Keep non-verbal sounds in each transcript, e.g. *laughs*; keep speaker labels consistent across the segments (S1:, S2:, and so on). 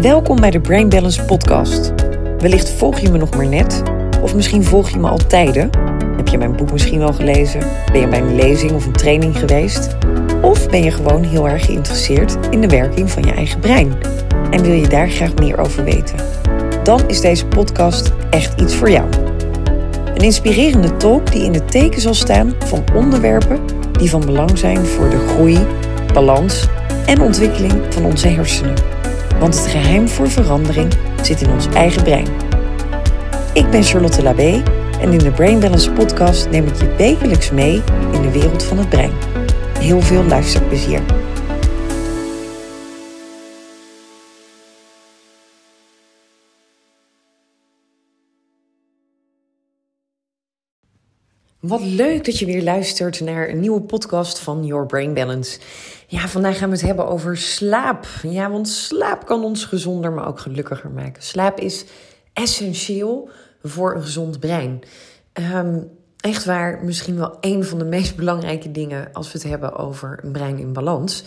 S1: Welkom bij de Brain Balance Podcast. Wellicht volg je me nog maar net, of misschien volg je me al tijden. Heb je mijn boek misschien wel gelezen? Ben je bij een lezing of een training geweest? Of ben je gewoon heel erg geïnteresseerd in de werking van je eigen brein? En wil je daar graag meer over weten? Dan is deze podcast echt iets voor jou. Een inspirerende talk die in het teken zal staan van onderwerpen die van belang zijn voor de groei, balans en ontwikkeling van onze hersenen. Want het geheim voor verandering zit in ons eigen brein. Ik ben Charlotte Labé en in de Brain Balance podcast neem ik je wekelijks mee in de wereld van het brein. Heel veel luisterplezier. Wat leuk dat je weer luistert naar een nieuwe podcast van Your Brain Balance. Ja, vandaag gaan we het hebben over slaap. Ja, want slaap kan ons gezonder, maar ook gelukkiger maken. Slaap is essentieel voor een gezond brein. Um, echt waar, misschien wel een van de meest belangrijke dingen als we het hebben over een brein in balans.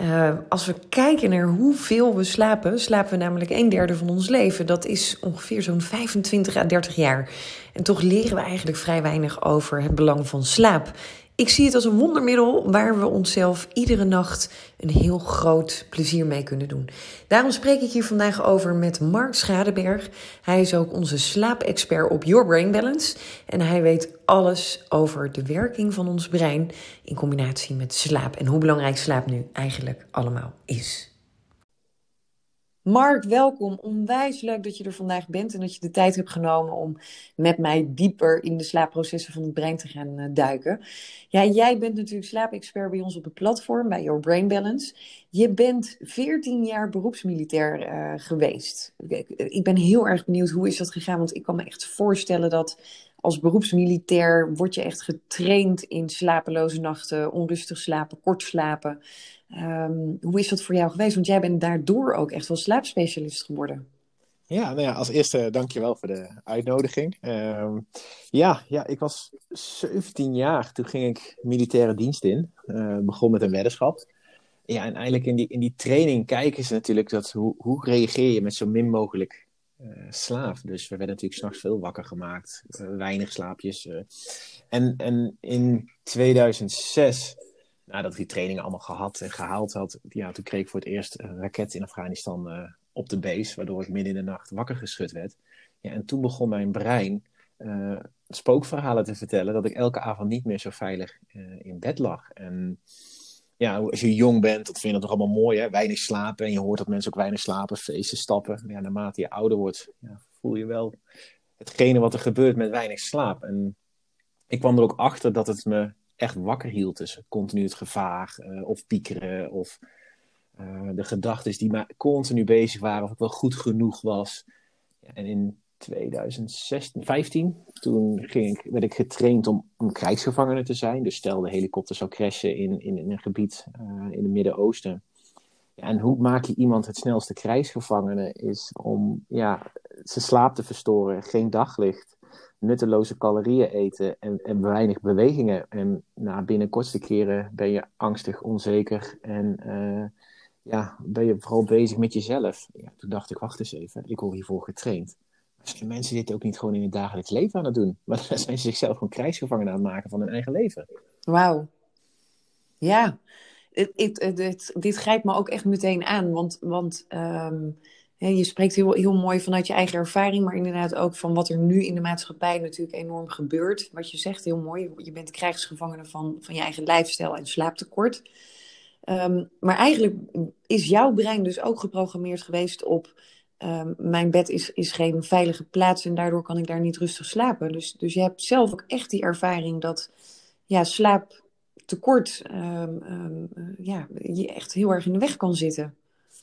S1: Uh, als we kijken naar hoeveel we slapen, slapen we namelijk een derde van ons leven. Dat is ongeveer zo'n 25 à 30 jaar. En toch leren we eigenlijk vrij weinig over het belang van slaap. Ik zie het als een wondermiddel waar we onszelf iedere nacht een heel groot plezier mee kunnen doen. Daarom spreek ik hier vandaag over met Mark Schadeberg. Hij is ook onze slaapexpert op Your Brain Balance. En hij weet alles over de werking van ons brein in combinatie met slaap. En hoe belangrijk slaap nu eigenlijk allemaal is. Mark, welkom. Onwijs leuk dat je er vandaag bent en dat je de tijd hebt genomen om met mij dieper in de slaapprocessen van het brein te gaan uh, duiken. Ja, jij bent natuurlijk slaapexpert bij ons op het platform, bij Your Brain Balance. Je bent 14 jaar beroepsmilitair uh, geweest. Ik ben heel erg benieuwd hoe is dat gegaan, want ik kan me echt voorstellen dat als beroepsmilitair word je echt getraind in slapeloze nachten, onrustig slapen, kort slapen. Um, hoe is dat voor jou geweest? Want jij bent daardoor ook echt wel slaapspecialist geworden.
S2: Ja, nou ja, als eerste dankjewel voor de uitnodiging. Um, ja, ja, ik was 17 jaar, toen ging ik militaire dienst in. Uh, begon met een weddenschap. Ja, en eigenlijk in die, in die training kijken ze natuurlijk dat hoe, hoe reageer je met zo min mogelijk uh, slaap. Dus we werden natuurlijk s'nachts veel wakker gemaakt, uh, weinig slaapjes. en, en in 2006 nadat ik die trainingen allemaal gehad en gehaald had, ja, toen kreeg ik voor het eerst een raket in Afghanistan op de base, waardoor ik midden in de nacht wakker geschud werd. Ja, en toen begon mijn brein spookverhalen te vertellen dat ik elke avond niet meer zo veilig in bed lag. En ja, als je jong bent, dat vind je dat toch allemaal mooi, hè? weinig slapen. En je hoort dat mensen ook weinig slapen, feesten, stappen. Ja, naarmate je ouder wordt, ja, voel je wel hetgene wat er gebeurt met weinig slaap. En ik kwam er ook achter dat het me echt wakker hield. Dus continu het gevaar uh, of piekeren of uh, de gedachten die maar continu bezig waren of ik wel goed genoeg was. Ja, en in 2016, 15, toen ging ik, werd ik getraind om, om krijgsgevangene te zijn. Dus stel de helikopter zou crashen in, in, een gebied uh, in het Midden-Oosten. En hoe maak je iemand het snelste krijgsgevangene is om ja, zijn slaap te verstoren, geen daglicht nutteloze calorieën eten en, en weinig bewegingen. En na binnen kortste keren ben je angstig, onzeker en uh, ja, ben je vooral bezig met jezelf. Ja, toen dacht ik, wacht eens even, ik word hiervoor getraind. Zijn mensen dit ook niet gewoon in het dagelijks leven aan het doen? *laughs* Maar dan zijn ze zichzelf gewoon krijgsgevangen aan het maken van hun eigen leven.
S1: Wauw. Ja, dit grijpt me ook echt meteen aan. Want, want um, je spreekt heel, heel mooi vanuit je eigen ervaring, maar inderdaad ook van wat er nu in de maatschappij natuurlijk enorm gebeurt. Wat je zegt, heel mooi. Je bent krijgsgevangene van, van je eigen lifestyle en slaaptekort. Um, maar eigenlijk is jouw brein dus ook geprogrammeerd geweest op um, mijn bed is, is geen veilige plaats en daardoor kan ik daar niet rustig slapen. Dus, dus je hebt zelf ook echt die ervaring dat ja, slaaptekort um, ja, je echt heel erg in de weg kan zitten.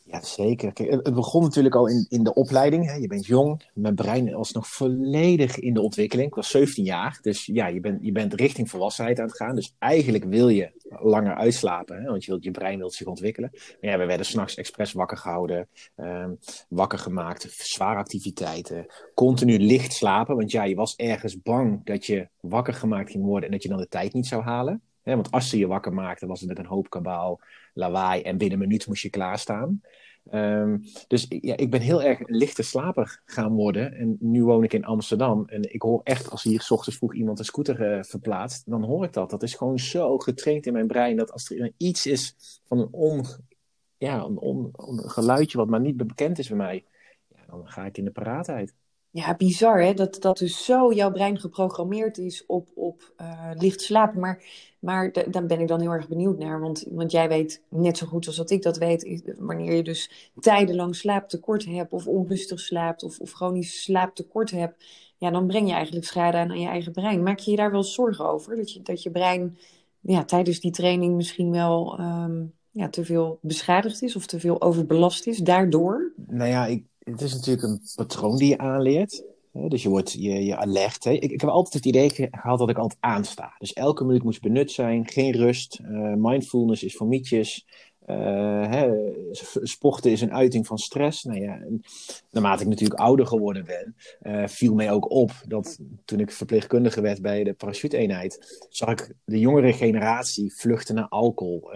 S2: Ja, zeker. Kijk, het begon natuurlijk al in, in de opleiding. Hè. Je bent jong, mijn brein was nog volledig in de ontwikkeling. Ik was 17 jaar, dus ja, je bent, je bent richting volwassenheid aan het gaan. Dus eigenlijk wil je langer uitslapen, hè, want je, wilt, je brein wil zich ontwikkelen. Maar ja, we werden s'nachts expres wakker gehouden, um, wakker gemaakt, zware activiteiten, continu licht slapen. Want ja, je was ergens bang dat je wakker gemaakt ging worden en dat je dan de tijd niet zou halen. want als ze je wakker maakten, was het met een hoop kabaal, lawaai en binnen een minuut moest je klaarstaan. Ehm, dus ja, ik ben heel erg een lichte slaper gaan worden. En nu woon ik in Amsterdam. En ik hoor echt, als hier s ochtends vroeg iemand een scooter uh, verplaatst, dan hoor ik dat. Dat is gewoon zo getraind in mijn brein. Dat als er iets is van een, on, ja, een, on, een geluidje wat maar niet bekend is bij mij, ja, dan ga ik in de paraatheid.
S1: Ja, bizar hè, dat, dat dus zo jouw brein geprogrammeerd is op, op uh, licht slapen. Maar, maar daar ben ik dan heel erg benieuwd naar. Want, want jij weet net zo goed als dat ik dat weet, wanneer je dus tijdenlang slaaptekort hebt of onrustig slaapt of, of chronisch slaaptekort hebt, ja, dan breng je eigenlijk schade aan aan je eigen brein. Maak je je daar wel zorgen over? Dat je, dat je brein ja, tijdens die training misschien wel um, ja, te veel beschadigd is of te veel overbelast is daardoor?
S2: Nou ja, ik, het is natuurlijk een patroon die je aanleert. Dus je wordt je, je alert. Hè. Ik, ik, heb altijd het idee gehad dat ik altijd aansta. Dus elke minuut moest benut zijn, geen rust. Uh, mindfulness is voor mietjes. Uh, hè, sporten is een uiting van stress. Nou ja, naarmate ik natuurlijk ouder geworden ben, uh, viel mij ook op dat toen ik verpleegkundige werd bij de parachute-eenheid, zag ik de jongere generatie vluchten naar alcohol,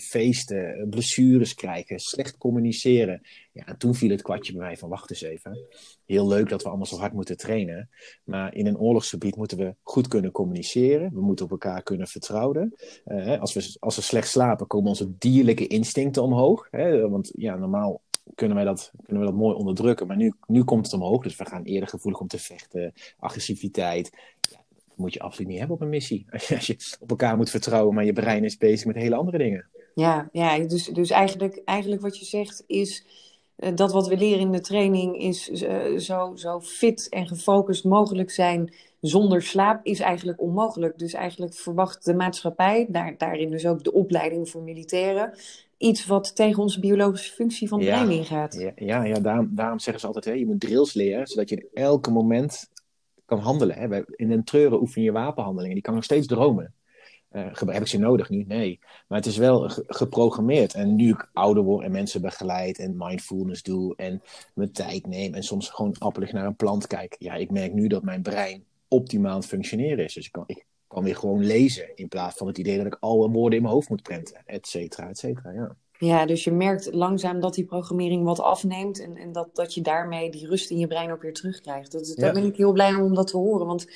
S2: feesten, blessures krijgen, slecht communiceren. Ja, en toen viel het kwartje bij mij van wacht eens even. Heel leuk dat we allemaal zo hard moeten trainen. Maar in een oorlogsgebied moeten we goed kunnen communiceren. We moeten op elkaar kunnen vertrouwen. Uh, als, we, als we slecht slapen, komen onze dierlijke instincten omhoog. Hè? Want ja, normaal kunnen wij dat, kunnen we dat mooi onderdrukken. Maar nu, nu komt het omhoog. Dus we gaan eerder gevoelig om te vechten. Agressiviteit. Ja, dat moet je absoluut niet hebben op een missie. *laughs* Als je op elkaar moet vertrouwen, maar je brein is bezig met hele andere dingen.
S1: Ja, ja dus, dus eigenlijk, eigenlijk wat je zegt is eh, dat wat we leren in de training is uh, zo, zo fit en gefocust mogelijk zijn zonder slaap is eigenlijk onmogelijk. Dus eigenlijk verwacht de maatschappij, daar, daarin dus ook de opleiding voor militairen, iets wat tegen onze biologische functie van het brein ingaat.
S2: Ja, ja, ja daarom, daarom zeggen ze altijd, hè, je moet drills leren, zodat je in elke moment kan handelen. Hè. In een treuren oefen je wapenhandelingen, die kan nog steeds dromen. Uh, heb ik ze nodig nu? Nee. Maar het is wel geprogrammeerd. En nu ik ouder word en mensen begeleid en mindfulness doe en mijn tijd neem en soms gewoon appelig naar een plant kijk. Ja, ik merk nu dat mijn brein optimaal aan het functioneren is. Dus ik kan, ik kan weer gewoon lezen in plaats van het idee dat ik alle woorden in mijn hoofd moet prenten, et cetera, et cetera. Ja.
S1: Ja, dus je merkt langzaam dat die programmering wat afneemt en, en dat, dat je daarmee die rust in je brein ook weer terugkrijgt. Dat, daar ben ik heel blij om dat te horen. Want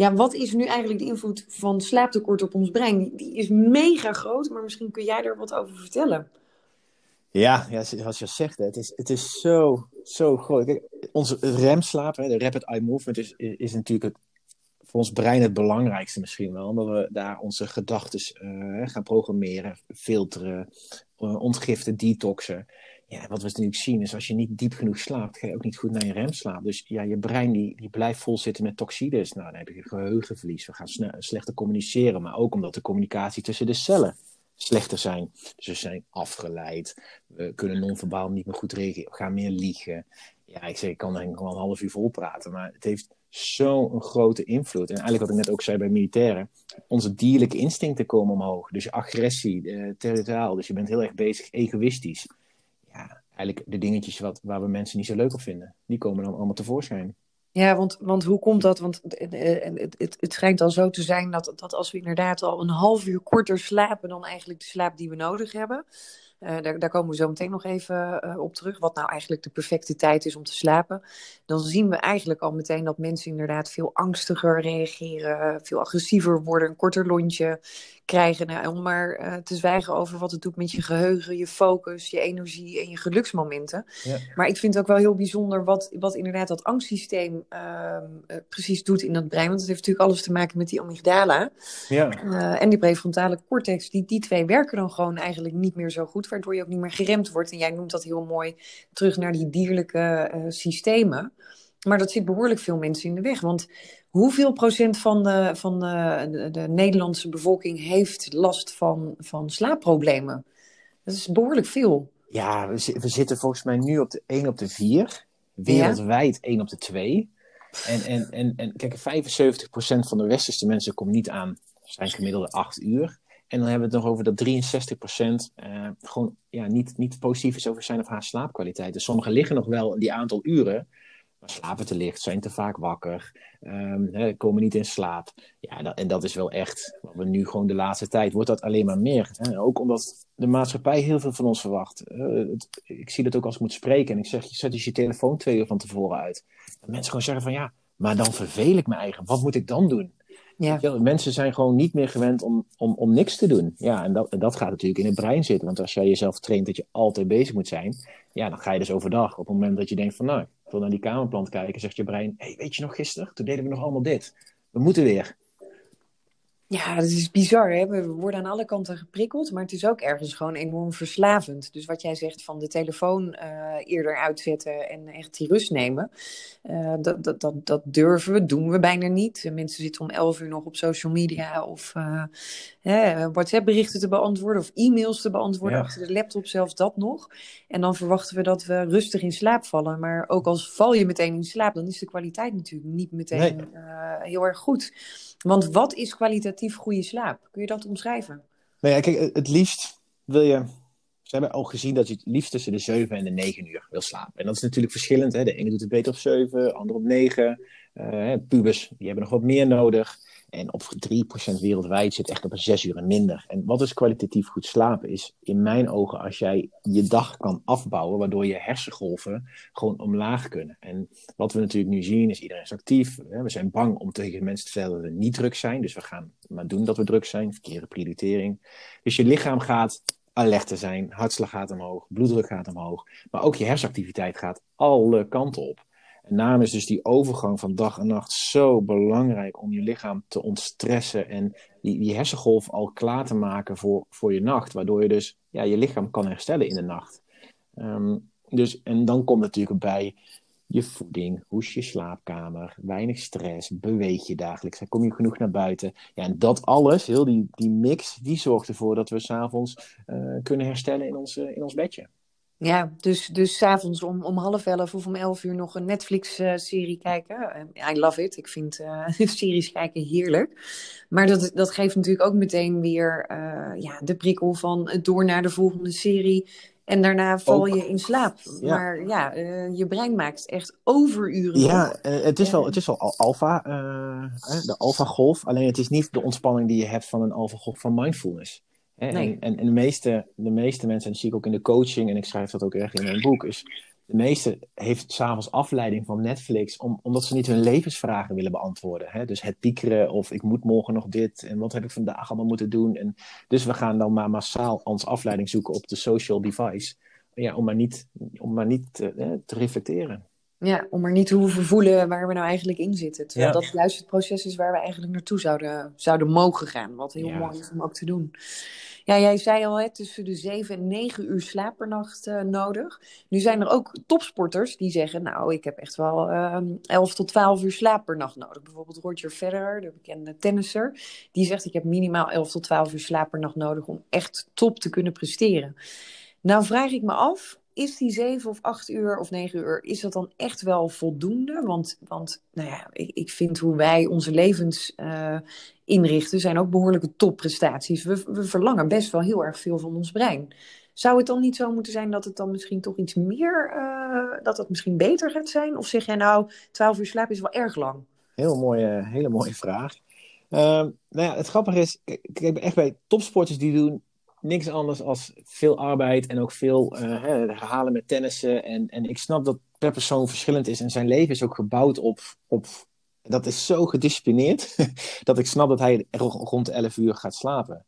S1: ja, wat is nu eigenlijk de invloed van slaaptekort op ons brein? Die, is mega groot, maar misschien kun jij er wat over vertellen.
S2: Ja, ja zoals je zegt, het is, het is zo, zo groot. Kijk, onze remslaap, de rapid eye movement, is, is natuurlijk voor ons brein het belangrijkste misschien wel. Omdat we daar onze gedachten uh, gaan programmeren, filteren, uh, ontgiften, detoxen. Ja, wat we natuurlijk zien is als je niet diep genoeg slaapt, ga je ook niet goed naar je remslaap. Dus ja, je brein die, die blijft vol zitten met toxides. Nou, dan heb je geheugenverlies. We gaan slechter communiceren, maar ook omdat de communicatie tussen de cellen slechter zijn. Dus we zijn afgeleid. We kunnen non-verbaal niet meer goed reageren. We gaan meer liegen. Ja, ik zeg, ik kan denk wel een half uur vol praten, maar het heeft zo'n grote invloed. En eigenlijk wat ik net ook zei bij militairen, onze dierlijke instincten komen omhoog. Dus agressie, eh, territoriaal, dus je bent heel erg bezig, egoïstisch eigenlijk de dingetjes wat, waar we mensen niet zo leuk op vinden, die komen dan allemaal tevoorschijn.
S1: Ja, want, want hoe komt dat? Want het, het, het schijnt al zo te zijn dat, dat als we inderdaad al een half uur korter slapen dan eigenlijk de slaap die we nodig hebben, uh, daar, daar, komen we zo meteen nog even uh, op terug. Wat nou eigenlijk de perfecte tijd is om te slapen. Dan zien we eigenlijk al meteen dat mensen inderdaad veel angstiger reageren. Veel agressiever worden. Een korter lontje krijgen. Nou, om maar uh, te zwijgen over wat het doet met je geheugen, je focus, je energie en je geluksmomenten. Ja. Maar ik vind het ook wel heel bijzonder wat, wat inderdaad dat angstsysteem ehm, precies doet in dat brein. Want het heeft natuurlijk alles te maken met die amygdala. Ja. en die prefrontale cortex. Die, die twee werken dan gewoon eigenlijk niet meer zo goed waardoor je ook niet meer geremd wordt. En jij noemt dat heel mooi terug naar die dierlijke uh, systemen. Maar dat zit behoorlijk veel mensen in de weg. Want hoeveel procent van de, van de, de, de Nederlandse bevolking heeft last van, van slaapproblemen? Dat is behoorlijk veel.
S2: Ja, we, we zitten volgens mij nu op de 1 op de 4. Wereldwijd ja? 1 op de 2. En, en, en, en kijk, 75% van de westerse mensen komt niet aan zijn gemiddelde 8 uur. En dan hebben we het nog over dat 63% uh, eh, gewoon ja, niet, niet positief is over zijn of haar slaapkwaliteit. Dus sommigen liggen nog wel die aantal uren, maar slapen te licht, zijn te vaak wakker, hè, komen niet in slaap. Ja, dat, en dat is wel echt, wat we nu gewoon de laatste tijd, wordt dat alleen maar meer. Hè? Ook omdat de maatschappij heel veel van ons verwacht. het, ik zie dat ook als ik moet spreken en ik zeg, je zet dus je telefoon twee uur van tevoren uit. Dat mensen gewoon zeggen van ja, maar dan verveel ik me eigen. Wat moet ik dan doen? Ja. mensen zijn gewoon niet meer gewend om, om, om niks te doen. Ja, en dat, dat gaat natuurlijk in het brein zitten. Want als jij jezelf traint dat je altijd bezig moet zijn, ja, dan ga je dus overdag. Op het moment dat je denkt van nou, ik wil naar die kamerplant kijken, zegt je brein, hey, weet je nog gisteren? Toen deden we nog allemaal dit. We moeten weer.
S1: Ja, dat is bizar. Hè? We worden aan alle kanten geprikkeld, maar het is ook ergens gewoon enorm verslavend. Dus wat jij zegt van de telefoon uh, eerder uitzetten en echt die rust nemen, uh, dat, dat, dat, dat durven we, doen we bijna niet. Mensen zitten om 11 uur nog op social media of uh, WhatsApp-berichten te beantwoorden of e-mails te beantwoorden ja. achter de laptop, zelfs dat nog. En dan verwachten we dat we rustig in slaap vallen. Maar ook als val je meteen in slaap, dan is de kwaliteit natuurlijk niet meteen nee. heel erg goed. Want wat is kwalitatief goede slaap? Kun je dat omschrijven?
S2: Nou ja, kijk, het liefst wil je. Ze hebben al gezien dat je het liefst tussen de 7 en de 9 uur wil slapen. En dat is natuurlijk verschillend. Hè? De ene doet het beter op 7, de andere op 9. Uh, pubers, die hebben nog wat meer nodig. En op 3% wereldwijd zit echt op een 6 uur en minder. En wat is kwalitatief goed slapen? Is in mijn ogen als jij je dag kan afbouwen, waardoor je hersengolven gewoon omlaag kunnen. En wat we natuurlijk nu zien is iedereen is actief. We zijn bang om tegen mensen te vertellen dat we niet druk zijn. Dus we gaan maar doen dat we druk zijn. Verkeerde prioritering. Dus je lichaam gaat alerter zijn. Hartslag gaat omhoog. Bloeddruk gaat omhoog. Maar ook je hersenactiviteit gaat alle kanten op. En daarom is dus die overgang van dag en nacht zo belangrijk om je lichaam te ontstressen en die, die hersengolf al klaar te maken voor, voor je nacht, waardoor je dus ja, je lichaam kan herstellen in de nacht. Ehm, dus, en dan komt natuurlijk bij je voeding, hoe is je slaapkamer, weinig stress, beweeg je dagelijks, kom je genoeg naar buiten. Ja, en dat alles, heel die, die mix, die zorgt ervoor dat we s'avonds uh, kunnen herstellen in ons, in ons bedje.
S1: Ja, dus, dus s'avonds om, om half elf of om elf uur nog een Netflix-serie kijken. I love it. Ik vind uh, *laughs* series kijken heerlijk. Maar dat, dat geeft natuurlijk ook meteen weer uh, ja, de prikkel van door naar de volgende serie. En daarna val je in slaap. Ja. Maar ja, je brein maakt echt overuren.
S2: Ja, het is wel, het is wel alfa, de alfa-golf. Alleen het is niet de ontspanning die je hebt van een alfa-golf van mindfulness. En, en, en, de, meeste, de meeste mensen, en dat zie ik ook in de coaching, en ik schrijf dat ook echt in mijn boek, is de meeste heeft s'avonds afleiding van Netflix, om, omdat ze niet hun levensvragen willen beantwoorden. Hè? Dus het piekeren of ik moet morgen nog dit en wat heb ik vandaag allemaal moeten doen. En, dus we gaan dan maar massaal ons afleiding zoeken op de social device, ja, om maar niet, om maar niet te reflecteren.
S1: Ja, om er niet te hoeven voelen waar we nou eigenlijk in zitten. Terwijl dat juist het proces is waar we eigenlijk naartoe zouden, zouden mogen gaan. Wat heel mooi is om ook te doen. Ja, jij zei al, hè, tussen de 7 en 9 uur slaap per nacht uh, nodig. Nu zijn er ook topsporters die zeggen, nou, ik heb echt wel uh, ehm, 11 tot 12 uur slaap per nacht nodig. Bijvoorbeeld Roger Federer, de bekende tennisser, die zegt, ik heb minimaal 11 tot 12 uur slaap per nacht nodig om echt top te kunnen presteren. Nou vraag ik me af, is die zeven of acht uur of negen uur, is dat dan echt wel voldoende? Want, want nou ja, ik, ik vind hoe wij onze levens uh, inrichten, zijn ook behoorlijke topprestaties. We, we verlangen best wel heel erg veel van ons brein. Zou het dan niet zo moeten zijn dat het dan misschien toch iets meer, uh, dat het misschien beter gaat zijn? Of zeg jij nou, twaalf uur slaap is wel erg lang?
S2: Heel mooie, hele mooie vraag. Uh, nou ja, het grappige is, ik heb echt bij topsporters die doen niks anders als veel arbeid en ook veel uh, herhalen met tennissen. En, en ik snap dat per persoon verschillend is en zijn leven is ook gebouwd op, op dat is zo gedisciplineerd *laughs* dat ik snap dat hij rond 11 uur gaat slapen.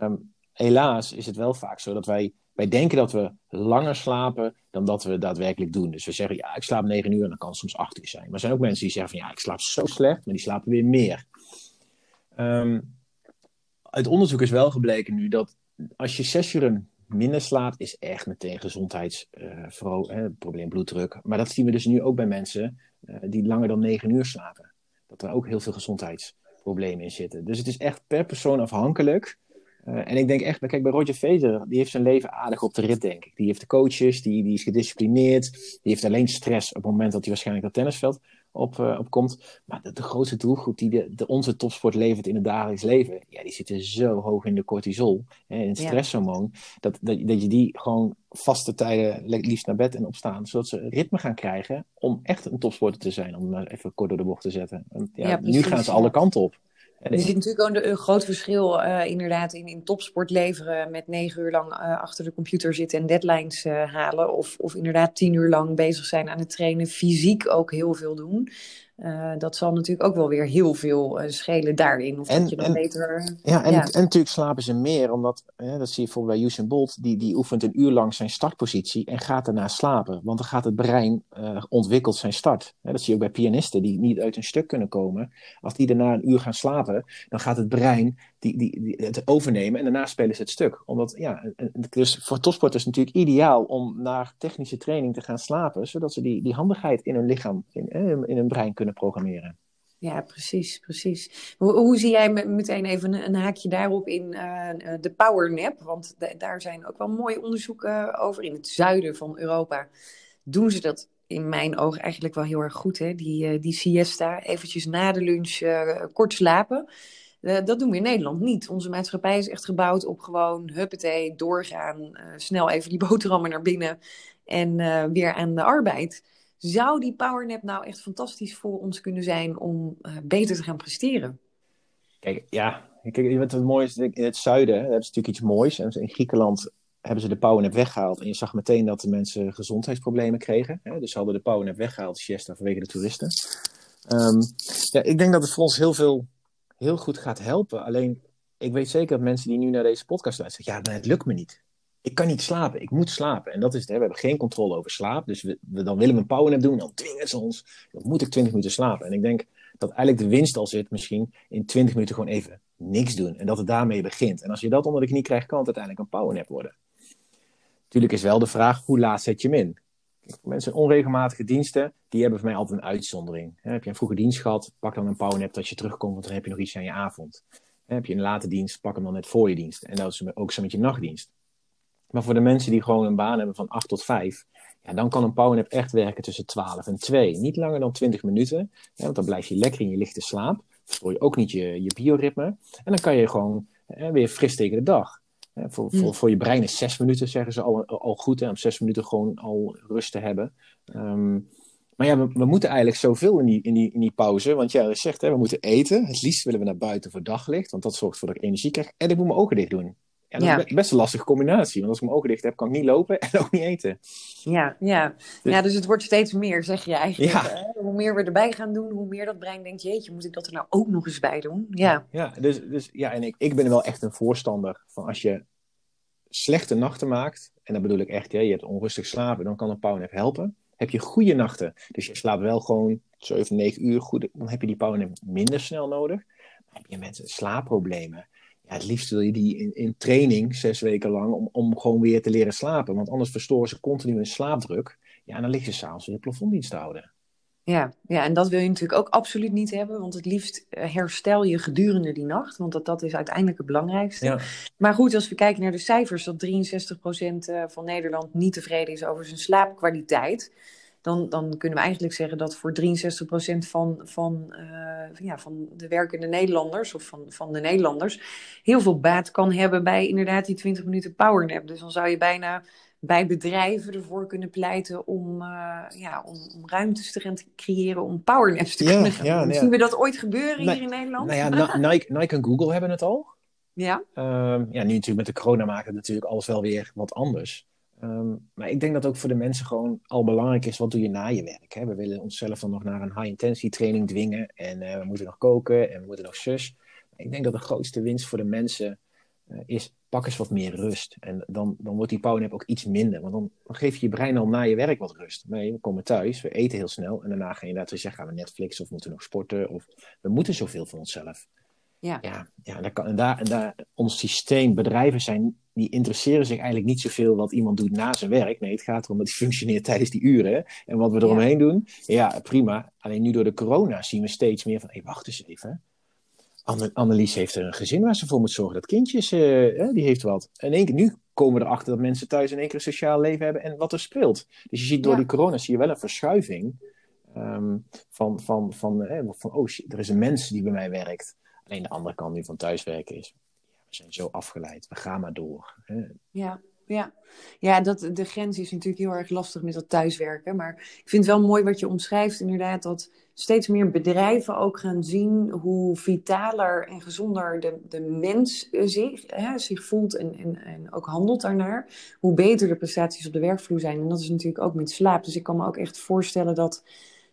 S2: Um, helaas is het wel vaak zo dat wij, wij denken dat we langer slapen dan dat we daadwerkelijk doen. Dus we zeggen, ja, ik slaap 9 uur en dan kan het soms 8 uur zijn. Maar er zijn ook mensen die zeggen van, ja, ik slaap zo slecht, maar die slapen weer meer. Um, uit onderzoek is wel gebleken nu dat als je zes uur minder slaapt, is echt meteen gezondheidsprobleem, uh, bloeddruk. Maar dat zien we dus nu ook bij mensen uh, die langer dan negen uur slapen. Dat er ook heel veel gezondheidsproblemen in zitten. Dus het is echt per persoon afhankelijk. Uh, en ik denk echt, kijk bij Roger Federer, die heeft zijn leven aardig op de rit, denk ik. Die heeft de coaches, die, die is gedisciplineerd, die heeft alleen stress op het moment dat hij waarschijnlijk dat tennisveld op, uh, op komt. Maar de, de, grootste doelgroep die de, de, onze topsport levert in het dagelijks leven, ja, die zitten zo hoog in de cortisol, in het stresshormoon, dat, dat, dat je die gewoon vaste tijden liefst naar bed en opstaan, zodat ze ritme gaan krijgen om echt een topsporter te zijn, om even kort door de bocht te zetten. ja, nu gaan ze alle kanten op.
S1: Er zit natuurlijk ook een, groot verschil uh, inderdaad in, in topsport leveren met negen uur lang uh, achter de computer zitten en deadlines uh, halen. Of, of inderdaad tien uur lang bezig zijn aan het trainen, fysiek ook heel veel doen. Uh, dat zal natuurlijk ook wel weer heel veel uh, schelen daarin. Of
S2: en,
S1: dat je dan
S2: en,
S1: beter...
S2: Ja en, ja. en natuurlijk slapen ze meer, omdat, hè, dat zie je bijvoorbeeld bij Usain Bolt, die, die oefent een uur lang zijn startpositie en gaat daarna slapen. Want dan gaat het brein uh, ontwikkelt zijn start. Hè, dat zie je ook bij pianisten die niet uit een stuk kunnen komen. Als die daarna een uur gaan slapen, dan gaat het brein die, die, die, het overnemen en daarna spelen ze het stuk. Omdat, ja, dus voor topsporters natuurlijk ideaal om naar technische training te gaan slapen, zodat ze die, die handigheid in hun lichaam, in, in hun brein kunnen programmeren.
S1: Ja, precies, precies. Hoe, hoe zie jij meteen even een, haakje daarop in uh, de powernap? Want daar zijn ook wel mooie onderzoeken over. In het zuiden van Europa doen ze dat in mijn ogen eigenlijk wel heel erg goed. Hè? Die, die siesta, eventjes na de lunch kort slapen. Dat doen we in Nederland niet. Onze maatschappij is echt gebouwd op gewoon huppatee, doorgaan. snel even die *laughs* boterhammen naar binnen en weer aan de arbeid. Zou die powernap nou echt fantastisch voor ons kunnen zijn om beter te gaan presteren?
S2: Kijk, ja. Kijk, wat het mooie is, in het zuiden hebben ze natuurlijk iets moois. In Griekenland hebben ze de powernap weggehaald. En je zag meteen dat de mensen gezondheidsproblemen kregen. Hè? Dus ze hadden de powernap weggehaald, siesta, vanwege de toeristen. Um, ja, ik denk dat het voor ons heel veel, heel goed gaat helpen. Alleen, ik weet zeker dat mensen die nu naar deze podcast luisteren, ja, het lukt me niet ik kan niet slapen, ik moet slapen. En dat is het, hè. we hebben geen controle over slaap. Dus we, we dan willen we een powernap doen, dan dwingen ze ons. Dan moet ik 20 minuten slapen. En ik denk dat eigenlijk de winst al zit misschien in 20 minuten gewoon even niks doen. En dat het daarmee begint. En als je dat onder de knie krijgt, kan het uiteindelijk een powernap worden. Natuurlijk is wel de vraag, hoe laat zet je hem in? Mensen onregelmatige diensten, die hebben voor mij altijd een uitzondering. heb je een vroege dienst gehad, pak dan een powernap dat je terugkomt, want dan heb je nog iets aan je avond. heb je een late dienst, pak hem dan net voor je dienst. En dat is ook zo met je nachtdienst. Maar voor de mensen die gewoon een baan hebben van 8 tot 5, ja, dan kan een powernap echt werken tussen 12 en 2. Niet langer dan 20 minuten, want dan blijf je lekker in je lichte slaap. Verstoor je ook niet je, je bioritme. En dan kan je gewoon weer fris tegen de dag. Hè, voor, voor, mm. voor je brein is 6 minuten, zeggen ze al, al goed, hè, om 6 minuten gewoon al rust te hebben. Um, maar ja, we, we, moeten eigenlijk zoveel in die, in, die, in die pauze. Want ja, je zegt, hè, we moeten eten. Het liefst willen we naar buiten voor daglicht. Want dat zorgt ervoor dat ik energie krijg. En ik moet mijn ogen dicht doen. Ja, dat is best een lastige combinatie. Want als ik mijn ogen dicht heb, kan ik niet lopen en *laughs* ook niet eten.
S1: Ja, ja. Dus, ja dus het wordt steeds meer, zeg je eigenlijk. Ja. Hoe meer we erbij gaan doen, hoe meer dat brein denkt... jeetje, moet ik dat er nou ook nog eens bij doen? Ja,
S2: ja, dus, dus, ja en ik, ik ben wel echt een voorstander van als je slechte nachten maakt... en dat bedoel ik echt, ja, je hebt onrustig slapen... dan kan een powernap helpen. Heb je goede nachten, dus je slaapt wel gewoon 7, 9 uur goed... dan heb je die powernap minder snel nodig. Maar heb je mensen slaapproblemen ja, het liefst wil je die in, in training zes weken lang om, om gewoon weer te leren slapen. Want anders verstoren ze continu hun slaapdruk. Ja, en dan lig je s'avonds weer plafonddienst te houden.
S1: Ja, ja, en dat wil je natuurlijk ook absoluut niet hebben. Want het liefst eh, herstel je gedurende die nacht. Want dat, dat is uiteindelijk het belangrijkste. Ja. Maar goed, als we kijken naar de cijfers, dat 63% eh, van Nederland niet tevreden is over zijn slaapkwaliteit dan, dan kunnen we eigenlijk zeggen dat voor 63% van, van, uh, ja, van de werkende Nederlanders, of van, van de Nederlanders, heel veel baat kan hebben bij inderdaad die 20 minuten powernap. Dus dan zou je bijna bij bedrijven ervoor kunnen pleiten om, uh, ja, om, om, ruimtes te gaan creëren om powernaps te kunnen gaan ja, Zien we dat ooit gebeuren hier in Nederland?
S2: Nou ja, *laughs* Nike, Nike en Google hebben het al.
S1: Ja.
S2: Um, ja, nu natuurlijk met de corona maken natuurlijk alles wel weer wat anders. Um, maar ik denk dat ook voor de mensen gewoon al belangrijk is, wat doe je na je werk? Hè? We willen onszelf dan nog naar een high-intensity training dwingen en uh, we moeten nog koken en we moeten nog zus. Ik denk dat de grootste winst voor de mensen uh, is, pak eens wat meer rust. En dan, dan wordt die powernap ook iets minder, want dan, geef je je brein al na je werk wat rust. Nee, we komen thuis, we eten heel snel en daarna ga je inderdaad zeggen, gaan we Netflix of moeten nog sporten of we moeten zoveel van onszelf.
S1: Ja,
S2: ja, ja daar kan, en, daar, en daar, ons systeem, bedrijven zijn die interesseren zich eigenlijk niet zoveel wat iemand doet na zijn werk. Nee, het gaat erom dat hij *laughs* functioneert tijdens die uren. En wat we eromheen doen, ja, prima. Alleen nu door de corona zien we steeds meer van, hé, hey, wacht eens even. Anne Annelies heeft er een gezin waar ze voor moet zorgen. Dat kindjes, uh, die heeft wat. En één keer, nu komen we erachter dat mensen thuis in één keer een sociaal leven hebben en wat er speelt. Dus je ziet door die corona zie je wel een verschuiving Ehm, van, van, van, van, oh shit, er is een mens die bij mij werkt. Alleen de andere kant nu van thuiswerken is, we zijn zo afgeleid, we gaan maar door. Hè.
S1: Ja, ja. ja dat, de grens is natuurlijk heel erg lastig met dat thuiswerken. Maar ik vind het wel mooi wat je omschrijft, inderdaad, dat steeds meer bedrijven ook gaan zien hoe vitaler en gezonder de, de mens eh, zich, hè, zich voelt en, en, en ook handelt daarnaar. Hoe beter de prestaties op de werkvloer zijn. En dat is natuurlijk ook met slaap. Dus ik kan me ook echt voorstellen dat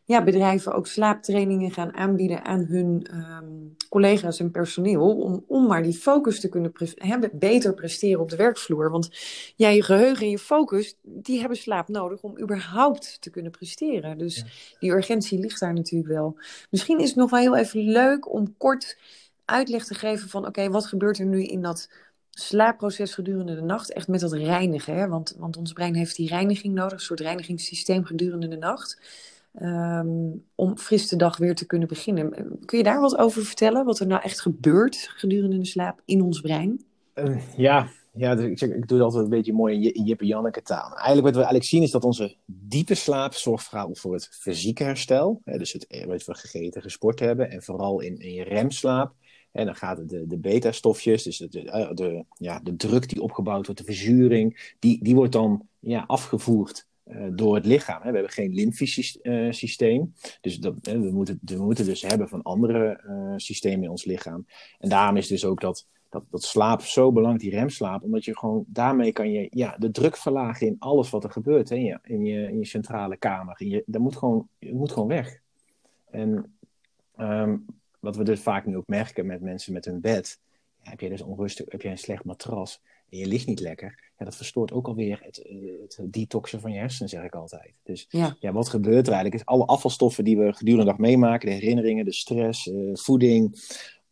S1: ja, bedrijven ook slaaptrainingen gaan aanbieden aan hun ehm, collega's en personeel. Om, om maar die focus te kunnen hebben, beter presteren op de werkvloer. Want ja, je geheugen en je focus, die hebben slaap nodig om überhaupt te kunnen presteren. Dus die urgentie ligt daar natuurlijk wel. Misschien is het nog wel heel even leuk om kort uitleg te geven van oké, wat gebeurt er nu in dat slaapproces gedurende de nacht. Echt met dat reinigen. Hè? Want, want ons brein heeft die reiniging nodig, een soort reinigingssysteem gedurende de nacht. Ehm, om fris de dag weer te kunnen beginnen. Kun je daar wat over vertellen? Wat er nou echt gebeurt gedurende de slaap in ons brein?
S2: Uh, ja, ja dus ik, doe het altijd een beetje mooi in, in Jip en Janneke taal. Eigenlijk wat we eigenlijk zien is dat onze diepe slaap zorgt vooral voor het fysieke herstel. Hè, dus het wat we gegeten, gesport hebben. En vooral in, in je remslaap. En dan gaat de, de beta-stofjes, dus de, de, eh, de, ja, de druk die opgebouwd wordt, de verzuring, die, die wordt dan ja, afgevoerd door het lichaam. Hè. We hebben geen lymfisch systeem. Dus dat, we, moeten, we moeten dus hebben van andere uh, systemen in ons lichaam. En daarom is dus ook dat, dat, dat slaap zo belangrijk, die remslaap. Omdat je gewoon, daarmee kan je ja, de druk verlagen in alles wat er gebeurt. Hè, in, je, in, je, centrale kamer. Je, dat moet gewoon, moet gewoon weg. En um, wat we dus vaak nu ook merken met mensen met hun bed. Heb je dus onrustig, heb je een slecht matras en je ligt niet lekker, ja, dat verstoort ook alweer het, eh, het detoxen van je hersenen, zeg ik altijd. Dus ja. ja. wat gebeurt er eigenlijk? Is alle afvalstoffen die we gedurende de dag meemaken, de herinneringen, de stress, uh, voeding,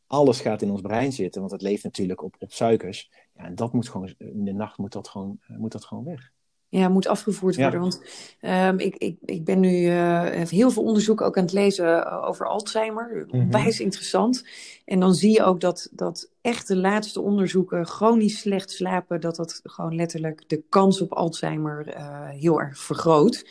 S2: alles gaat in ons brein zitten, want het leeft natuurlijk op, op suikers. Ja, en dat moet gewoon, in de nacht moet dat gewoon, eh, moet dat gewoon weg.
S1: Ja, moet afgevoerd worden. Want um, ik, ik, ik ben nu uh, heel veel onderzoek ook aan het lezen eh, over Alzheimer. Mm Wijs interessant. En dan zie je ook dat, dat echt de laatste onderzoeken chronisch slecht slapen, dat dat gewoon letterlijk de kans op Alzheimer uh, heel erg vergroot.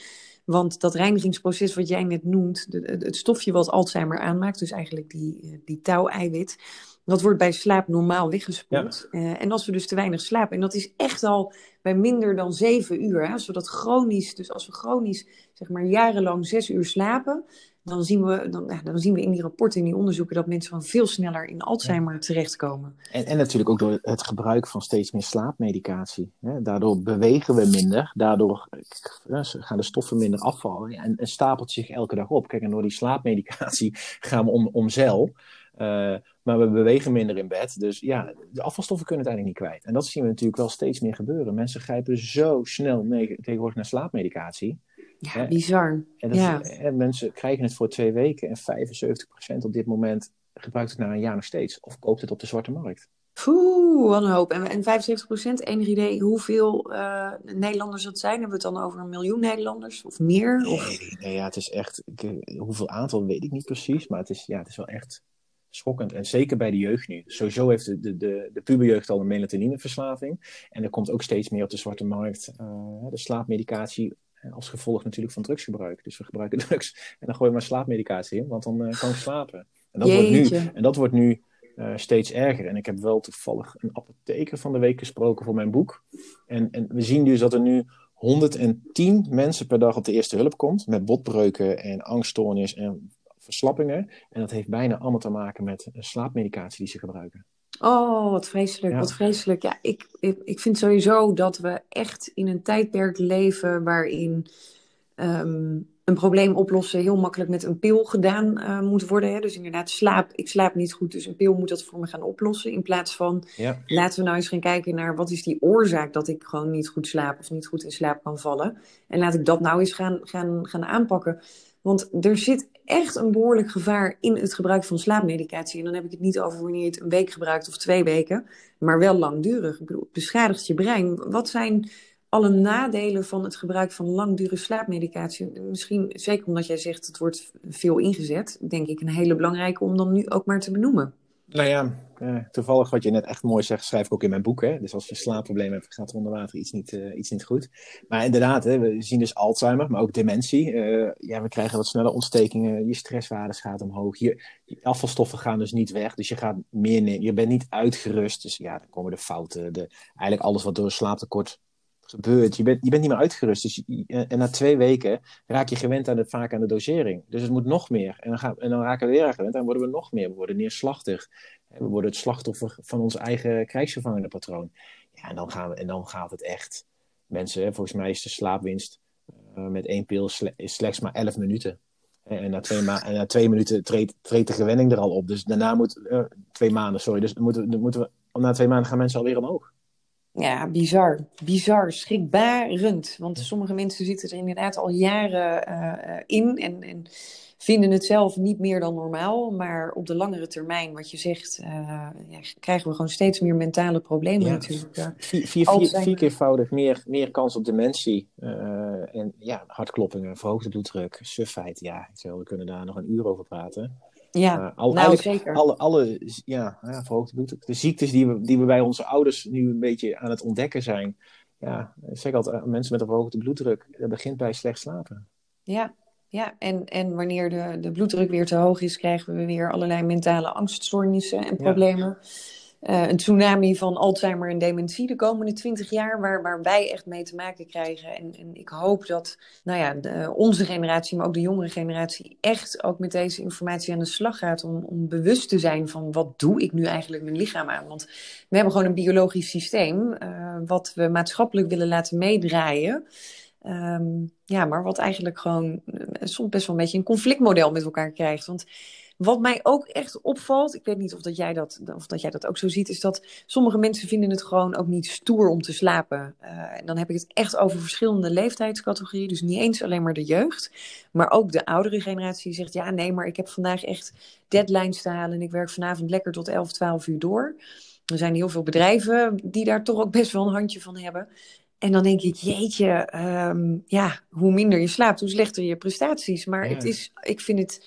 S1: Want dat reinigingsproces wat jij net noemt, de, het stofje wat Alzheimer aanmaakt, dus eigenlijk die, die touw-eiwit, dat wordt bij slaap normaal weggespoeld. Ja. Uh, en als we dus te weinig slapen, en dat is echt al bij minder dan zeven uur, hè, zodat chronisch, dus als we chronisch zeg maar jarenlang zes uur slapen, dan zien we, dan, dan zien we in die rapporten, in die onderzoeken, dat mensen van veel sneller in Alzheimer ja. terechtkomen.
S2: En, en natuurlijk ook door het gebruik van steeds meer slaapmedicatie. Hè. Daardoor bewegen we minder, daardoor gaan de stoffen minder afvallen en, en stapelt zich elke dag op. Kijk, en door die slaapmedicatie *laughs* gaan we om, om zeil. Uh, maar we bewegen minder in bed. Dus ja, de afvalstoffen kunnen het eigenlijk niet kwijt. En dat zien we natuurlijk wel steeds meer gebeuren. Mensen grijpen zo snel mee, tegenwoordig naar slaapmedicatie.
S1: Ja, bizar.
S2: En,
S1: ja.
S2: mensen krijgen het voor twee weken. En 75% op dit moment gebruikt het na een jaar nog steeds. Of koopt het op de zwarte markt.
S1: Poeh, wat een hoop. En, en 75%, enig idee hoeveel uh, Nederlanders dat zijn? Hebben we het dan over een miljoen Nederlanders of meer? Of?
S2: Nee, nee, ja, het is echt, ik, hoeveel aantal weet ik niet precies, maar het is, ja, het is wel echt schokkend. En zeker bij de jeugd nu. Sowieso heeft de, de, de, de puberjeugd al een melatonineverslaving. En er komt ook steeds meer op de zwarte markt uh, de slaapmedicatie. Eh, als gevolg natuurlijk van drugsgebruik. Dus we gebruiken *laughs* drugs en dan gooien we maar slaapmedicatie in, want dan uh, kan ik slapen. En dat wordt nu, en dat wordt nu uh, steeds erger. En ik heb wel toevallig een apotheker van de week gesproken voor mijn boek. En, en we zien dus dat er nu 110 mensen per dag op de eerste hulp komt. Met botbreuken en angststoornis en verslappingen. En dat heeft bijna allemaal te maken met slaapmedicatie die ze gebruiken.
S1: Oh, wat vreselijk, wat vreselijk. Ja, ik, ik, ik vind sowieso dat we echt in een tijdperk leven waarin um, een probleem oplossen heel makkelijk met een pil gedaan uh, moet worden. Hè? Dus inderdaad, slaap, ik slaap niet goed, dus een pil moet dat voor me gaan oplossen. In plaats van, ja. laten we nou eens gaan kijken naar wat is die oorzaak dat ik gewoon niet goed slaap of niet goed in slaap kan vallen. En laat ik dat nou eens gaan, gaan, gaan aanpakken. Want er zit echt een behoorlijk gevaar in het gebruik van slaapmedicatie. En dan heb ik het niet over wanneer je het een week gebruikt of twee weken, maar wel langdurig. Het beschadigt je brein. Wat zijn alle nadelen van het gebruik van langdurige slaapmedicatie? Misschien, zeker omdat jij zegt het wordt veel ingezet, denk ik een hele belangrijke om dan nu ook maar te benoemen.
S2: Nou ja, uh, toevallig wat je net echt mooi zegt, schrijf ik ook in mijn boek. Hè? Dus als je slaapproblemen hebt, gaat er onder water iets niet, uh, iets niet goed. Maar inderdaad, hè, we zien dus Alzheimer, maar ook dementie. Uh, ja, we krijgen wat sneller ontstekingen, je stresswaardes gaat omhoog. Je, afvalstoffen gaan dus niet weg, dus je, gaat meer je bent niet uitgerust. Dus ja, dan komen de fouten, de, eigenlijk alles wat door een slaaptekort gebeurt. Je bent, je bent niet meer uitgerust. Dus en na twee weken raak je gewend aan de, vaak aan de dosering. Dus het moet nog meer. En dan, gaan, en dan raken we weer aan gewend. En worden we nog meer. We worden neerslachtig. We worden het slachtoffer van ons eigen krijgsvervangende patroon. Ja, en dan, gaan we, en dan gaat het echt. Mensen, volgens mij is de slaapwinst uh, met één pil slechts maar 11 minuten. En na twee, en na twee minuten treedt, de gewenning er al op. Dus daarna moet. Twee maanden, sorry. Dus moeten, moeten we. Na twee maanden gaan mensen alweer omhoog.
S1: Ja, bizar. Bizar. Schrikbarend. Want sommige mensen zitten er inderdaad al jaren uh, in en, en, vinden het zelf niet meer dan normaal. Maar op de langere termijn, wat je zegt, uh, ja, krijgen we gewoon steeds meer mentale problemen ja, natuurlijk.
S2: Vier, vier, vier, vier keervoudig meer, meer kans op dementie. en ja, hartkloppingen, verhoogde bloeddruk, suffheid. Ja, we kunnen daar nog een uur over praten.
S1: Ja, al, nou zeker.
S2: Alle, alle ja, ja, verhoogde bloeddruk. De ziektes die we, die we bij onze ouders nu een beetje aan het ontdekken zijn. Ja, ik zeg altijd, mensen met een verhoogde bloeddruk, dat begint bij slecht slapen.
S1: Ja, ja. En, en wanneer de, de bloeddruk weer te hoog is, krijgen we weer allerlei mentale angststoornissen en problemen. Ja. Uh, een tsunami van Alzheimer en dementie de komende twintig jaar, waar, waar wij echt mee te maken krijgen. En, en ik hoop dat nou ja, onze generatie, maar ook de jongere generatie, echt ook met deze informatie aan de slag gaat. Om, om bewust te zijn van wat doe ik nu eigenlijk mijn lichaam aan. Want we hebben gewoon een biologisch systeem, uh, wat we maatschappelijk willen laten meedraaien. Um, ja, maar wat eigenlijk gewoon uh, soms best wel een beetje een conflictmodel met elkaar krijgt. Want wat mij ook echt opvalt, ik weet niet of, dat jij, dat, of dat jij dat ook zo ziet, is dat sommige mensen vinden het gewoon ook niet stoer om te slapen. Uh, en dan heb ik het echt over verschillende leeftijdscategorieën, dus niet eens alleen maar de jeugd, maar ook de oudere generatie die zegt, ja nee, maar ik heb vandaag echt deadlines te halen en ik werk vanavond lekker tot 11, 12 uur door. Er zijn heel veel bedrijven die daar toch ook best wel een handje van hebben. En dan denk ik, jeetje, um, ja, hoe minder je slaapt, hoe slechter je prestaties. Maar ja. het is, ik vind het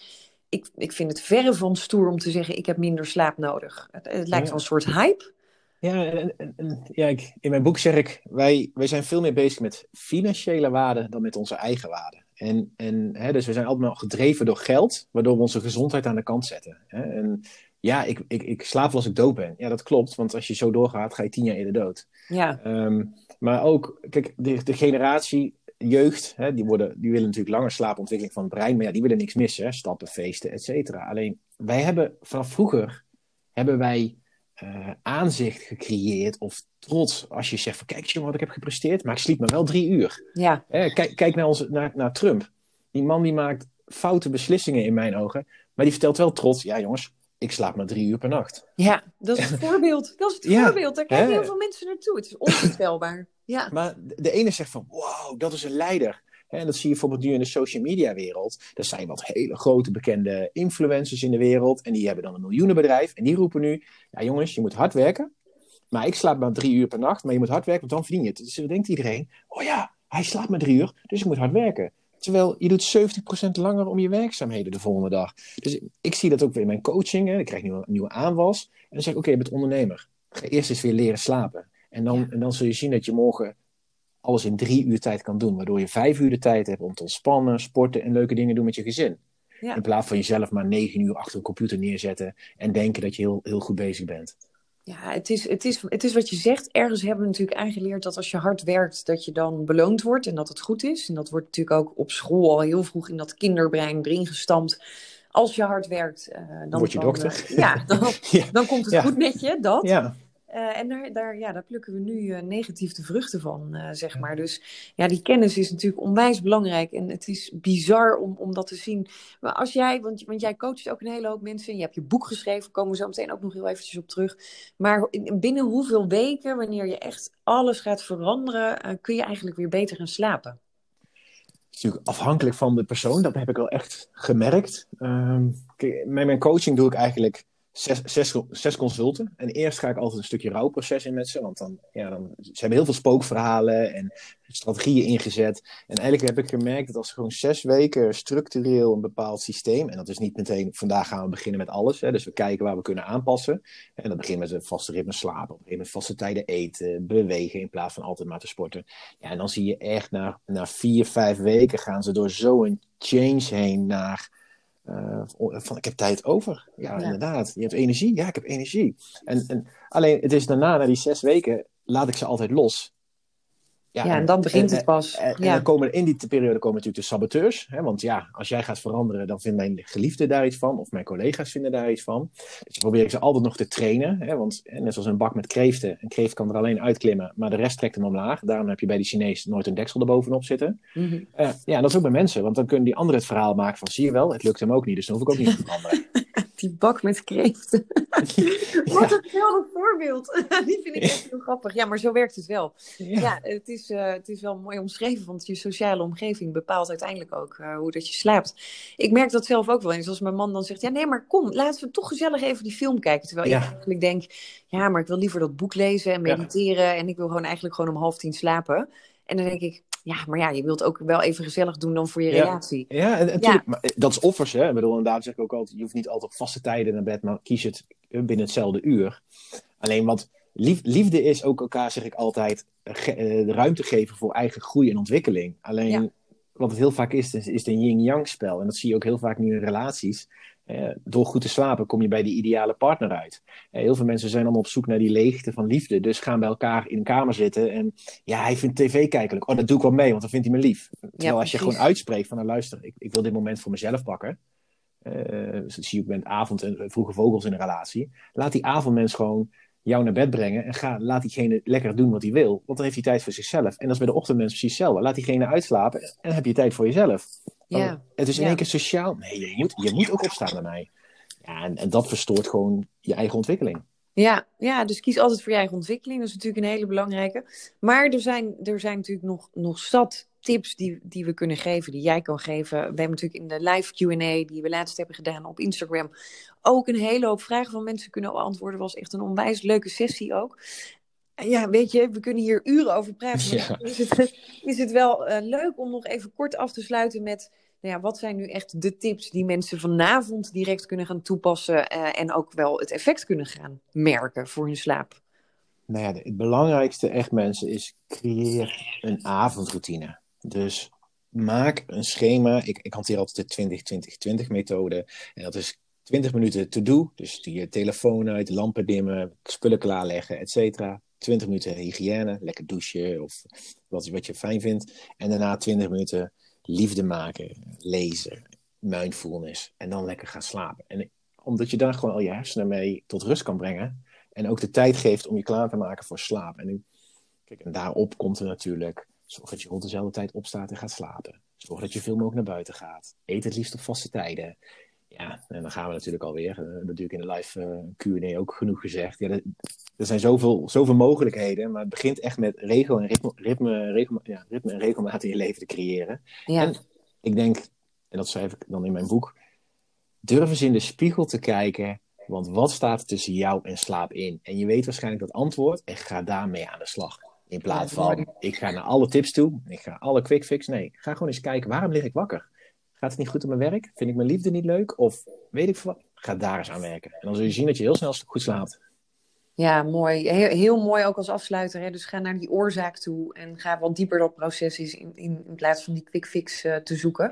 S1: ik, ik vind het verre van stoer om te zeggen: ik heb minder slaap nodig. Het, het lijkt wel een soort hype.
S2: Ja, en, en, ja ik, in mijn boek zeg ik: wij, wij zijn veel meer bezig met financiële waarden dan met onze eigen waarden. En, en, hè, dus we zijn allemaal gedreven door geld, waardoor we onze gezondheid aan de kant zetten. Hè? En ja, ik, ik, ik slaap als ik dood ben. Ja, dat klopt, want als je zo doorgaat, ga je tien jaar eerder dood.
S1: Ja.
S2: Um, maar ook, kijk, de, de generatie jeugd, hè, die, worden, die willen natuurlijk langer slaapontwikkeling van het brein, maar ja, die willen niks missen, hè, stappen, feesten, et cetera. Alleen, wij hebben vanaf vroeger, hebben wij uh, aanzicht gecreëerd of trots als je zegt van kijk jongen wat ik heb gepresteerd, maar ik sliep maar wel drie uur.
S1: Ja.
S2: kijk, kijk naar, onze, naar, naar Trump. Die man die maakt foute beslissingen in mijn ogen, maar die vertelt wel trots, ja jongens, ik slaap maar drie uur per nacht.
S1: Ja, dat is het voorbeeld. Dat is het ja, voorbeeld. Daar kijken heel veel mensen naartoe. Het is onvoorstelbaar. Ja.
S2: Maar de ene zegt van, wow, dat is een leider. En dat zie je bijvoorbeeld nu in de social media wereld. Er zijn wat hele grote bekende influencers in de wereld. En die hebben dan een miljoenenbedrijf. En die roepen nu, ja jongens, je moet hard werken. Maar ik slaap maar drie uur per nacht. Maar je moet hard werken, want dan verdien je het. Dus dan denkt iedereen, oh ja, hij slaapt maar drie uur. Dus ik moet hard werken. Terwijl je doet 70% langer om je werkzaamheden de volgende dag. Dus ik zie dat ook weer in mijn coaching. Hè. Ik krijg nu een nieuwe aanwas. En dan zeg ik, oké, je bent ondernemer. Ga eerst eens weer leren slapen. En dan, ja. en dan zul je zien dat je morgen alles in drie uur tijd kan doen. Waardoor je vijf uur de tijd hebt om te ontspannen, sporten en leuke dingen doen met je gezin. Ja. In plaats van jezelf maar negen uur achter een computer neerzetten en denken dat je heel, heel goed bezig bent.
S1: Ja, het is, het, is, het is wat je zegt. Ergens hebben we natuurlijk aangeleerd dat als je hard werkt, dat je dan beloond wordt en dat het goed is. En dat wordt natuurlijk ook op school al heel vroeg in dat kinderbrein erin gestampt. Als je hard werkt, uh, dan
S2: word je
S1: dan,
S2: dokter.
S1: Uh, ja, dan, *laughs* ja, dan komt het
S2: ja.
S1: goed met je, dat.
S2: Ja.
S1: Uh, en daar, daar, ja, daar plukken we nu uh, negatief de vruchten van, uh, zeg maar. Dus ja, die kennis is natuurlijk onwijs belangrijk. En het is bizar om, om dat te zien. Maar als jij, want, want jij coacht ook een hele hoop mensen. Je hebt je boek geschreven, komen we zo meteen ook nog heel eventjes op terug. Maar binnen hoeveel weken, wanneer je echt alles gaat veranderen, kun je eigenlijk weer beter gaan slapen?
S2: Het is natuurlijk afhankelijk van de persoon. Dat heb ik wel echt gemerkt. Kijk, met mijn coaching doe ik eigenlijk zes, zes, zes consulten. En eerst ga ik altijd een stukje rouwproces in met ze. Want dan, ja, dan, ze hebben heel veel spookverhalen en strategieën ingezet. En eigenlijk heb ik gemerkt dat als ze gewoon zes weken structureel een bepaald systeem. En dat is niet meteen, vandaag gaan we beginnen met alles. Hè, dus we kijken waar we kunnen aanpassen. En dat begint met een vaste ritme slapen. Op een vaste tijden eten, bewegen in plaats van altijd maar te sporten. Ja, en dan zie je echt na, na vier, vijf weken gaan ze door zo'n change heen naar uh, van ik heb tijd over. Ja, inderdaad. Je hebt energie. Ja, ik heb energie. En, en alleen het is daarna, na die zes weken, laat ik ze altijd los.
S1: Ja, ja en, dan begint het pas.
S2: En, ja. dan komen in die periode komen natuurlijk de saboteurs. Hè, want ja, als jij gaat veranderen, dan vindt mijn geliefde daar iets van. Of mijn collega's vinden daar iets van. Dus probeer ik ze altijd nog te trainen. Hè, want net zoals een bak met kreeften. Een kreeft kan er alleen uitklimmen, maar de rest trekt hem omlaag. Daarom heb je bij die Chinees nooit een deksel erbovenop zitten. Mm -hmm. uh, ja, dat is ook bij mensen. Want dan kunnen die anderen het verhaal maken van, zie je wel, het lukt hem ook niet. Dus dan hoef ik ook niet te *laughs* veranderen.
S1: die bak met kreeften. *laughs* Wat een geweldig voorbeeld. *laughs* die vind ik echt heel grappig. Ja, maar zo werkt het wel. Ja, ja het, is, uh, het is wel mooi omschreven, want je sociale omgeving bepaalt uiteindelijk ook uh, hoe dat je slaapt. Ik merk dat zelf ook wel eens. Als mijn man dan zegt, ja nee, maar kom, laten we toch gezellig even die film kijken. Terwijl ja. ik eigenlijk denk, ja, maar ik wil liever dat boek lezen en mediteren. Ja. En ik wil gewoon eigenlijk gewoon om half tien slapen. En dan denk ik, ja, maar ja, je wilt ook wel even gezellig doen dan voor je
S2: ja.
S1: relatie.
S2: Ja, en, en Maar, dat is offers, hè. Ik bedoel, inderdaad zeg ik ook altijd, je hoeft niet altijd op vaste tijden naar bed, maar kies het binnen hetzelfde uur. Alleen wat liefde is ook elkaar, zeg ik altijd, de ruimte geven voor eigen groei en ontwikkeling. Alleen, wat het heel vaak is, is, is een yin-yang spel. En dat zie je ook heel vaak nu in relaties. Eh, door goed te slapen kom je bij die ideale partner uit. Eh, heel veel mensen zijn dan op zoek naar die leegte van liefde. Dus gaan bij elkaar in een kamer zitten. En ja, hij vindt tv kijken Oh, dat doe ik wel mee, want dan vindt hij me lief. Terwijl als je gewoon uitspreekt van, nou luister, ik, ik wil dit moment voor mezelf pakken. Uh, zie je ook met avond en vroege vogels in een relatie. Laat die avondmens gewoon jou naar bed brengen en ga, laat diegene lekker doen wat hij wil. Want dan heeft hij tijd voor zichzelf. En dat is bij de ochtendmens precies hetzelfde. Laat diegene uitslapen en dan heb je tijd voor jezelf. Ja. Het is in één keer sociaal. Nee, je moet, je moet ook opstaan bij mij. Ja, en, en dat verstoort gewoon je eigen ontwikkeling.
S1: Ja, ja, dus kies altijd voor je eigen ontwikkeling. Dat is natuurlijk een hele belangrijke. Maar er zijn, er zijn natuurlijk nog, nog zat tips die, die we kunnen geven, die jij kan geven. We hebben natuurlijk in de live QA die we laatst hebben gedaan op Instagram ook een hele hoop vragen van mensen kunnen beantwoorden. Was echt een onwijs leuke sessie ook. Ja, weet je, we kunnen hier uren over praten. Ja. Is, het, *laughs* is het wel uh, leuk om nog even kort af te sluiten met nou ja, wat zijn nu echt de tips die mensen vanavond direct kunnen gaan toepassen uh, en ook wel het effect kunnen gaan merken voor hun slaap?
S2: Nou ja, het belangrijkste echt mensen is creëer een avondroutine. Dus maak een schema. Ik, ik hanteer altijd de 20-20-20 methode. En dat is 20 minuten to-do. Dus je telefoon uit, lampen dimmen, spullen klaarleggen, et cetera. 20 minuten hygiëne, lekker douchen of wat, wat je fijn vindt. En daarna 20 minuten liefde maken, lezen, mindfulness. En dan lekker gaan slapen. En omdat je daar gewoon al je hersenen mee tot rust kan brengen. En ook de tijd geeft om je klaar te maken voor slaap. En, kijk, en daarop komt er natuurlijk Zorg dat je rond dezelfde tijd opstaat en gaat slapen. Zorg dat je veel mogelijk naar buiten gaat. Eet het liefst op vaste tijden. Ja, en dan gaan we natuurlijk alweer. Uh, natuurlijk in de live uh, Q&A ook genoeg gezegd. Ja, er, er, zijn zoveel, zoveel mogelijkheden, maar het begint echt met regel en ritme, ritme, ritme, ja, ritme en regelmaat in je leven te creëren. Ja. En ik denk, en dat schrijf ik dan in mijn boek, durf eens in de spiegel te kijken, want wat staat er tussen jou en slaap in? En je weet waarschijnlijk dat antwoord en ga daarmee aan de slag. In plaats van, ik ga naar alle tips toe, ik ga alle quick fix. Nee, ga gewoon eens kijken, waarom lig ik wakker? Gaat het niet goed op mijn werk? Vind ik mijn liefde niet leuk? Of weet ik wat? Ga daar eens aan werken. En dan zul je zien dat je heel snel goed slaapt.
S1: Ja, mooi. Heel, heel mooi ook als afsluiter. Hè? Dus ga naar die oorzaak toe en ga wat dieper dat proces is in, in, in plaats van die quick fix uh, te zoeken.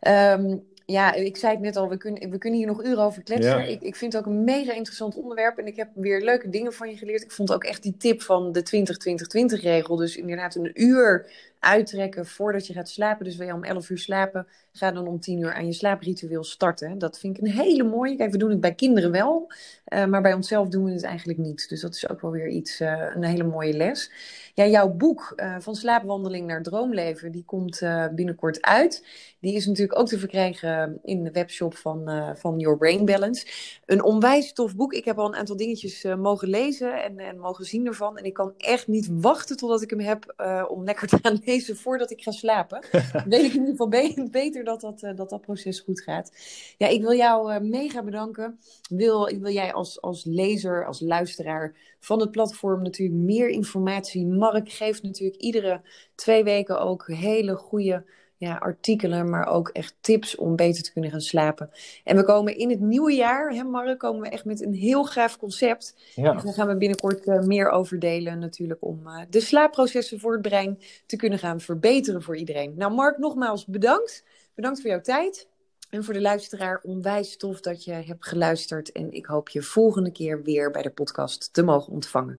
S1: Um, ja, ik zei het net al, we kunnen, we kunnen hier nog uren over kletsen. Ik, ik vind het ook een mega interessant onderwerp en ik heb weer leuke dingen van je geleerd. Ik vond ook echt die tip van de 20-20-20 regel. Dus inderdaad een uur uittrekken voordat je gaat slapen. Dus wil je om 11 uur slapen, ga dan om 10 uur aan je slaapritueel starten. Dat vind ik een hele mooie. Kijk, we doen het bij kinderen wel, uh, maar bij onszelf doen we het eigenlijk niet. Dus dat is ook wel weer iets, uh, een hele mooie les. Ja, jouw boek uh, van slaapwandeling naar droomleven, die komt binnenkort uit. Die is natuurlijk ook te verkrijgen in de webshop van, van Your Brain Balance. Een onwijs tof boek. Ik heb al een aantal dingetjes mogen lezen en, en mogen zien ervan. En ik kan echt niet wachten totdat ik hem heb om lekker te gaan lezen voordat ik ga slapen. *laughs* Weet ik in ieder geval be beter dat dat, uh, dat dat proces goed gaat. Ja, ik wil jou uh, mega bedanken. Wil, wil jij als, als lezer, als luisteraar van het platform natuurlijk meer informatie. Mark geeft natuurlijk iedere twee weken ook hele goede ja, artikelen, maar ook echt tips om beter te kunnen gaan slapen. En we komen in het nieuwe jaar, hè Mark, komen we echt met een heel gaaf concept. Ja. Dus daar gaan we binnenkort uh, meer over delen natuurlijk om uh, de slaapprocessen voor het brein te kunnen gaan verbeteren voor iedereen. Nou Mark, nogmaals bedankt. Bedankt voor jouw tijd. En voor de luisteraar, onwijs tof dat je hebt geluisterd. En ik hoop je volgende keer weer bij de podcast te mogen ontvangen.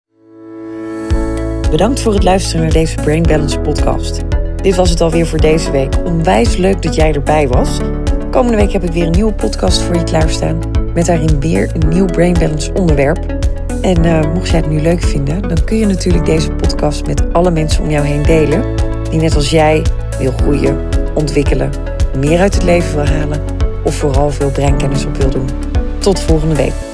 S1: Bedankt voor het luisteren naar deze Brain Balance podcast. Dit was het alweer voor deze week. Onwijs leuk dat jij erbij was. Komende week heb ik weer een nieuwe podcast voor je klaarstaan. Met daarin weer een nieuw Brain Balance onderwerp. En uh, mocht jij het nu leuk vinden, dan kun je natuurlijk deze podcast met alle mensen om jou heen delen. Die net als jij wil groeien, ontwikkelen, meer uit het leven wil halen. Of vooral veel breinkennis op wil doen. Tot volgende week.